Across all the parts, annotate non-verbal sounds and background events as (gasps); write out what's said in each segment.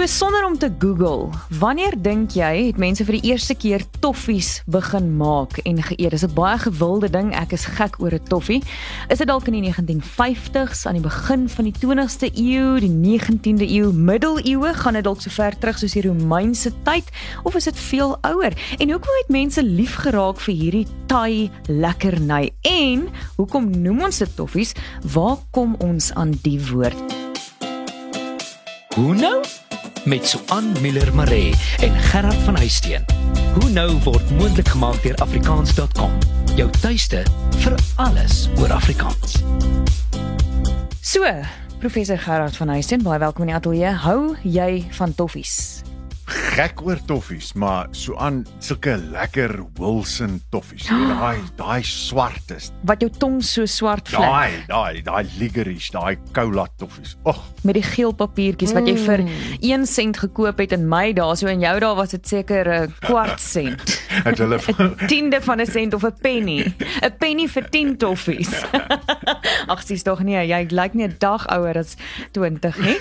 So sonder om te Google, wanneer dink jy het mense vir die eerste keer toffies begin maak en geëet? Dis 'n baie gewilde ding. Ek is gek oor 'n toffie. Is dit dalk in die 1950s, aan die begin van die 20ste eeu, die 19de eeu, middeleeue, gaan dit dalk so ver terug soos die Romeinse tyd of is dit veel ouer? En hoekom het mense lief geraak vir hierdie Thai lekkerny? En hoekom noem ons dit toffies? Waar kom ons aan die woord? Hoe nou? Met Suan Miller Maree en Gerard van Huisteen. Hoe nou word moontlik gemaak deur afrikaans.com. Jou tuiste vir alles oor Afrikaans. So, professor Gerard van Huisteen, baie welkom in die ateljee. Hou jy van toffies? Gek oor toffies, maar so aan sulke lekker Wilson toffies. (gasps) Daai daai swart is. Wat jou tong so swart vlek. Daai daai daai licorice, daai cola toffies. Ag, met die geel papiertjies wat jy vir 1 mm. sent gekoop het in my dae, so in jou dae was dit seker 'n kwart (laughs) sent. Het hulle (laughs) 'n tiende van 'n sent of 'n penny. 'n Penny vir 10 toffies. (laughs) Ag, sies tog nie, jy lyk nie 'n dag ouer as 20 nie.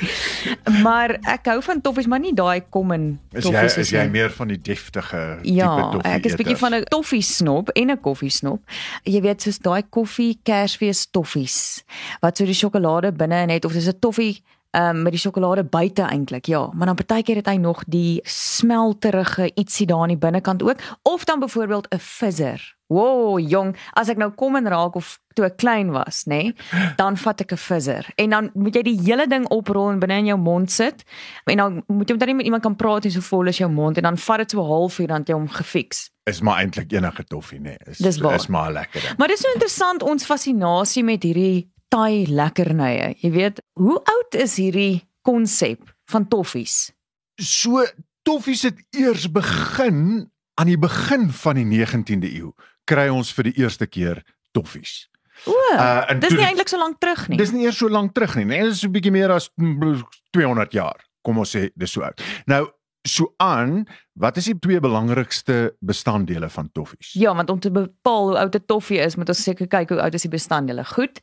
Maar ek hou van toffies, maar nie daai kom in Is jy is jy meer van die deftige ja, tipe toffie? Ja, ek is bietjie van 'n toffie snop en 'n koffie snop. Jy weet soos daai koffie Kersfees toffies wat so die sjokolade binne in het of dis 'n toffie um, met die sjokolade buite eintlik. Ja, maar dan partykeer het hy nog die smelterige ietsie daar aan die binnekant ook of dan byvoorbeeld 'n fizzer. Woah, jong, as ek nou kom en raak of toe ek klein was, nê, nee, dan vat ek 'n fizzer en dan moet jy die hele ding oprol en binne in jou mond sit. En dan moet jy met iemand kan praat en so vol is jou mond en dan vat dit so 'n halfuur dan jy hom gefiks. Is maar eintlik enige toffie, nê. Nee. Is Dis is maar lekker. Ding. Maar dis so interessant ons fascinasie met hierdie Thai lekkernye. Jy weet, hoe oud is hierdie konsep van toffies? So toffies het eers begin aan die begin van die 19de eeu kry ons vir die eerste keer toffies. O, uh, dis nie eintlik so lank terug nie. Dis nie eers so lank terug nie. Nee, dis 'n bietjie meer as 200 jaar. Kom ons sê dis so oud. Nou so aan, wat is die twee belangrikste bestanddele van toffies? Ja, want om te bepaal hoe oud 'n toffie is, moet ons seker kyk hoe oud is die bestanddele. Goed.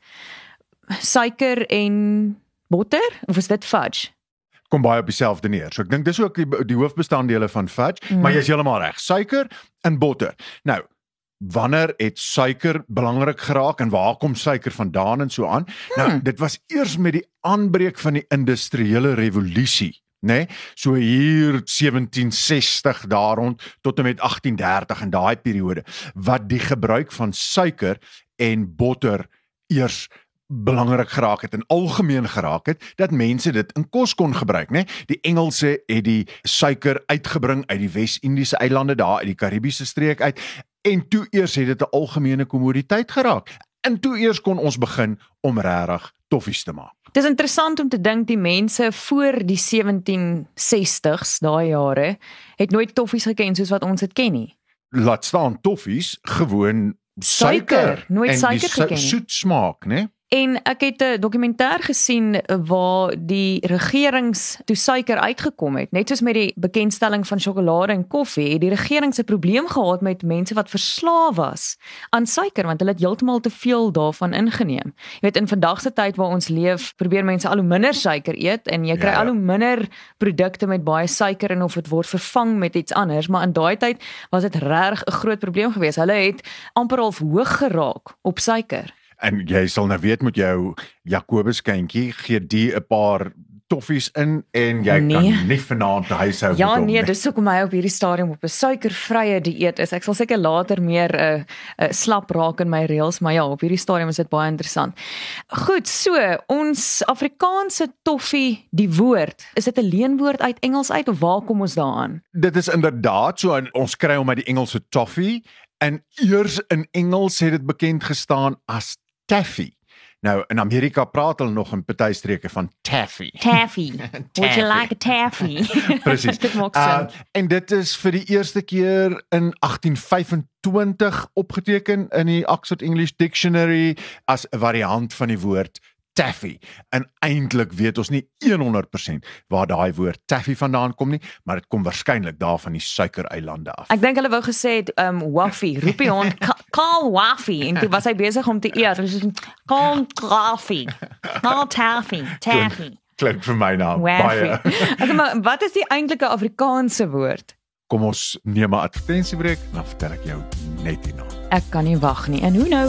Suiker en botter of is dit fudge? kom baie op dieselfde neer. So ek dink dis ook die, die hoofbestanddele van fudge, mm. maar jy's heeltemal reg. Suiker en botter. Nou, wanneer het suiker belangrik geraak en waar kom suiker vandaan en so aan? Nou, hmm. Nou, dit was eers met die aanbreek van die industriële revolusie, né? Nee? So hier 1760 daar rond tot en met 1830 in daai periode wat die gebruik van suiker en botter eers belangrik geraak het en algemeen geraak het dat mense dit in kos kon gebruik, né? Die Engelse het die suiker uitgebring uit die Wes-Indiese eilande daar uit die Karibiese streek uit en toe eers het dit 'n algemene kommoditeit geraak. En toe eers kon ons begin om regtig toffies te maak. Dit is interessant om te dink die mense voor die 1760s, daai jare, het nooit toffies geken soos wat ons dit ken nie. Laat staan toffies, gewoon suiker, suiker nooit suiker geken. Soet smaak, né? En ek het 'n dokumentêr gesien waar die regerings toe suiker uitgekom het, net soos met die bekendstelling van sjokolade en koffie, het die regering se probleem gehad met mense wat verslaaf was aan suiker want hulle het heeltemal te veel daarvan ingeneem. Jy weet in vandag se tyd waar ons leef, probeer mense al hoe minder suiker eet en jy kry ja. al hoe minder produkte met baie suiker en of dit word vervang met iets anders, maar in daai tyd was dit regtig 'n groot probleem geweest. Hulle het amper half hoog geraak op suiker. En jy sal nou weet met jou Jakobus kindjie gee die 'n paar toffies in en jy nee. kan nie vanaand huis hou Ja nee, dis hoekom hy op hierdie stadium op 'n suikervrye dieet is. Ek sal seker later meer 'n uh, eh, uh, slap raak in my reels, maar ja, op hierdie stadium is dit baie interessant. Goed, so ons Afrikaanse toffie, die woord, is dit 'n leenwoord uit Engels uit of waar kom ons daaraan? Dit is inderdaad so ons kry hom uit die Engelse toffee en eers in Engels het dit bekend gestaan as taffy. Nou in Amerika praat hulle nog in party streke van taffy. Taffy. (laughs) Would you like a taffy? (laughs) Presies. (laughs) dit maak sin. Uh, en dit is vir die eerste keer in 1825 opgeteken in die Oxford English Dictionary as 'n variant van die woord taffy. En eintlik weet ons nie 100% waar daai woord taffy vandaan kom nie, maar dit kom waarskynlik daar van die suikereilande af. Ek dink hulle wou gesê het um waffy, roep hy hom call waffy en toe was hy besig om te eet. Hy sê call coffee. Call taffy, taffy. klink vir my nou Waffy. baie. (laughs) Okay, maar wat is die eintlike Afrikaanse woord? Kom ons neem 'n advertensiebreek, dan vertel ek jou net hierna. Ek kan nie wag nie. En hoe nou?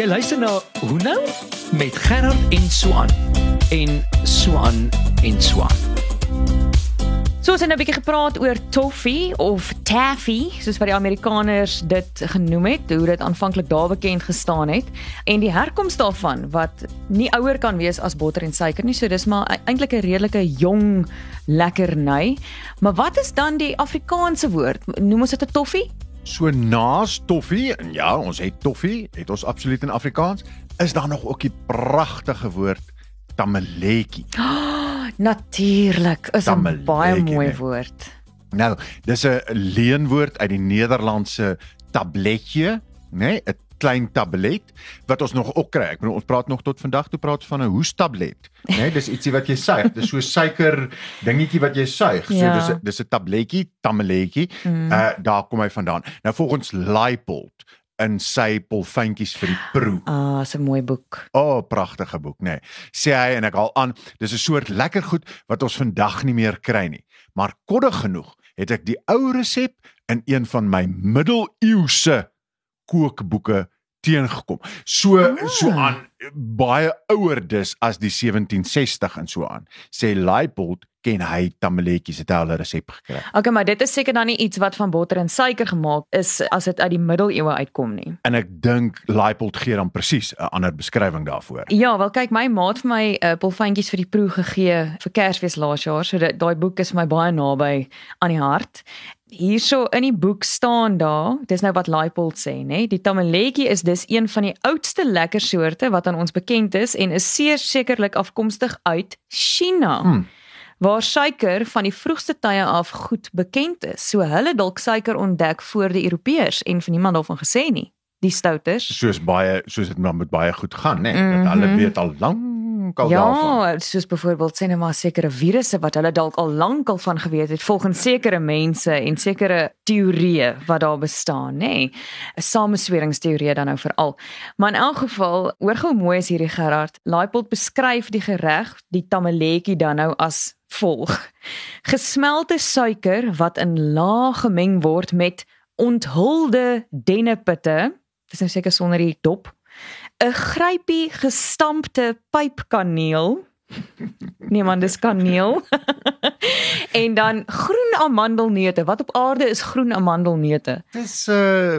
Jy luister na Hoe nou met Gerard en Swan en Swan en Swan. So ons het nou 'n bietjie gepraat oor toffee of taffy, soos wat die Amerikaners dit genoem het, hoe dit aanvanklik daar bekend gestaan het en die herkoms daarvan wat nie ouer kan wees as botter en suiker nie. So dis maar eintlik 'n redelike jong lekkerny. Maar wat is dan die Afrikaanse woord? Noem ons dit 'n toffee? So naas toffie, en ja, ons het toffie, het ons absoluut in Afrikaans, is daar nog ook die pragtige woord tamaletjie. (gasps) Natuurlik, is 'n baie mooi nee. woord. Nou, dis 'n leenwoord uit die Nederlandse tabletje, né? Nee, 'n klein tablet wat ons nog ook kry. Ek bedoel ons praat nog tot vandag toe praat van 'n hoestablet, né? Nee, dis ietsie wat jy suig. Dis so suiker dingetjie wat jy suig. So Ja. dis dis 'n tabletjie, tamaletjie. Mm. Uh daar kom hy vandaan. Nou volgens Leipold in sy polfyntjies vir die proe. Ah, is 'n mooi boek. O, oh, pragtige boek, nê. Nee. Sê hy en ek haal aan, dis 'n soort lekker goed wat ons vandag nie meer kry nie. Maar koddig genoeg het ek die ou resep in een van my middeleeuse kookboeke teengekom. So Ah. so aan baie ouer dis as die 1760 en so aan. Sê Leipold ken hy tamaletjies het hy al 'n resep gekry. Okay, maar dit is seker dan nie iets wat van botter en suiker gemaak is as dit uit die middeleeue uitkom nie. En ek dink Leipold gee dan presies 'n ander beskrywing daarvoor. Ja, wel kyk, my maat vir my uh, polfyntjies vir die proe gegee vir Kersfees laas jaar. So dit daai boek is vir my baie naby aan die hart. Hierso in die boek staan daar, dis nou wat Leipold sê, nê? Die tamaletjie is dis een van die oudste lekker soorte wat aan ons bekend is en is seer sekerlik afkomstig uit China. Hmm. Waar suiker van die vroegste tye af goed bekend is. So hulle dalk suiker ontdek voor die Europeërs en vir niemand daarvan gesê nie. Die stouters. soos baie soos dit maar met baie goed gaan nê nee? dat hulle Mhm. weet al lank al daarvan Ja, soos byvoorbeeld sê nou maar sekere virusse wat hulle dalk al lank al van geweet het volgens sekere mense en sekere teorieë wat daar bestaan, nê. Nee. 'n Samesweringsteorie dan nou veral. Maar in elk geval, hoor gou mooi is hierdie Gerard. Laipold beskryf die gereg, die tamaletjie dan nou as volg: Gesmelte suiker wat in laag gemeng word met onthulde dennepitte. Dis nou seker sonder die dop 'n grypie gestampte pypkaneel. Nee man, dis kaneel. (laughs) en dan groen amandelneute. Wat op aarde is groen amandelneute? dis uh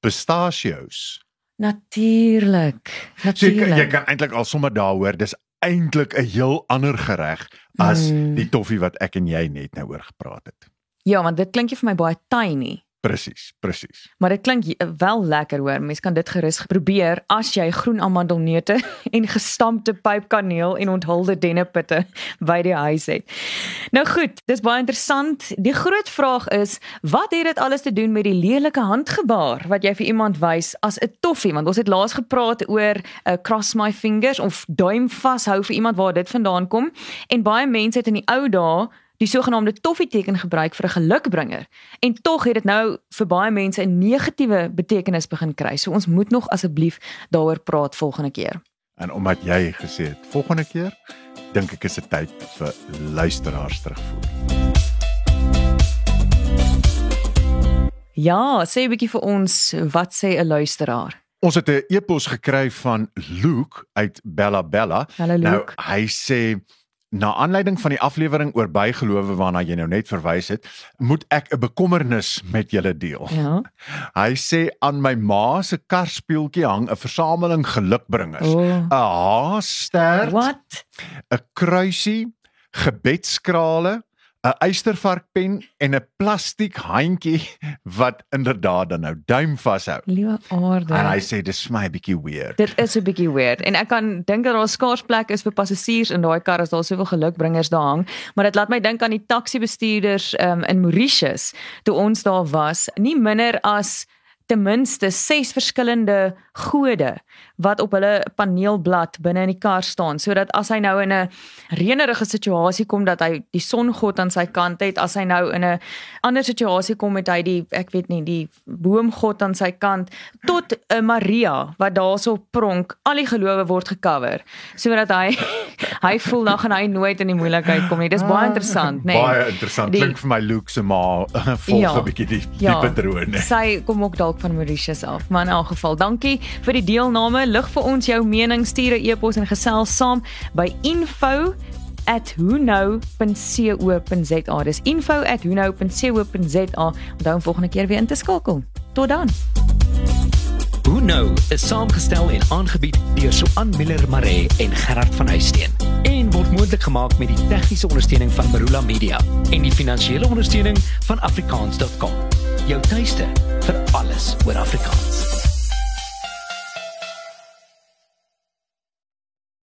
pistachios Natuurlik. so jy, kan- jy Natuurlik. kan eintlik al sommer daar hoor dis eintlik 'n heel ander gereg as Mm. die toffie wat ek en jy net nou oor gepraat het Ja, want dit klink vir my baie tiny. Presies presies Maar dit klink wel lekker hoor. Mens kan dit gerus probeer as jy groen amandelneute (laughs) en gestampte pypkaneel en onthulde dennepitte (laughs) by die huis het. Nou goed, dis baie interessant. Die groot vraag is, wat het dit alles te doen met die lelike handgebaar wat jy vir iemand wys as 'n toffie? Want ons het laas gepraat oor 'n uh, cross my fingers of duim vashou vir iemand waar dit vandaan kom en baie mense het in die ou dae die sogenaamde toffieteken gebruik vir 'n gelukbringer. En tog het dit nou vir baie mense 'n negatiewe betekenis begin kry. So ons moet nog asseblief daaroor praat volgende keer. en omdat jy gesê het volgende keer dink ek is dit tyd vir luisteraars terugvoer Ja, sê 'n bietjie vir ons, wat sê 'n luisteraar? Ons het 'n e-pos gekry van Luke uit Bella Bella. Hallo Nou, Luke. hy sê na aanleiding van die aflewering oor bygelowe waarna jy nou net verwys het, moet ek 'n bekommernis met julle deel. Ja. (laughs) Hy sê aan my ma se karspeeltjie hang 'n versameling gelukbringers. 'n Haarster, wat? 'n kruisie, gebedskrale, 'n eystervarkpen en 'n plastiek handjie (laughs) wat inderdaad dan nou duim vashou. Liewe aarde. En hy sê dis vir my 'n bietjie weird. Dit is 'n bietjie weird en ek kan dink dat daar skaars plek is vir passasiers in daai kar as daar soveel gelukbringers daar hang, maar dit laat my dink aan die taxi bestuurders um, in Mauritius toe ons daar was, nie minder as ten minste 6 verskillende gode wat op hulle paneelblad binne in die kar staan sodat as hy nou in 'n reënerige situasie kom dat hy die songod aan sy kant het as hy nou in 'n ander situasie kom met hy die ek weet nie die boomgod aan sy kant tot 'n Maria wat daarso pronk al die gelowe word gekover sodat hy (laughs) hy voel dan gaan hy nooit in die moeilikheid kom nie dis baie interessant nê nee. Baie interessant. Die- Klink vir my Luke se ma (laughs) volg Ja. 'n bietjie die die Ja, patrone. Sy kom ook dalk van Mauritius af. Maar in elk geval, dankie vir die deelname. Lig vir ons jou mening, stuur 'n e-pos en gesels saam by info@whonow.co.za. Dis info@whonow.co.za. Onthou om volgende keer weer in te skakel. Tot dan. Who Know is saamgestel en aangebied deur Suan Miller Maree en Gerard van Huisteen en word moontlik gemaak met die tegniese ondersteuning van Marula Media en die finansiële ondersteuning van afrikaans.com. Jou tuiste vir alles oor Afrikaans.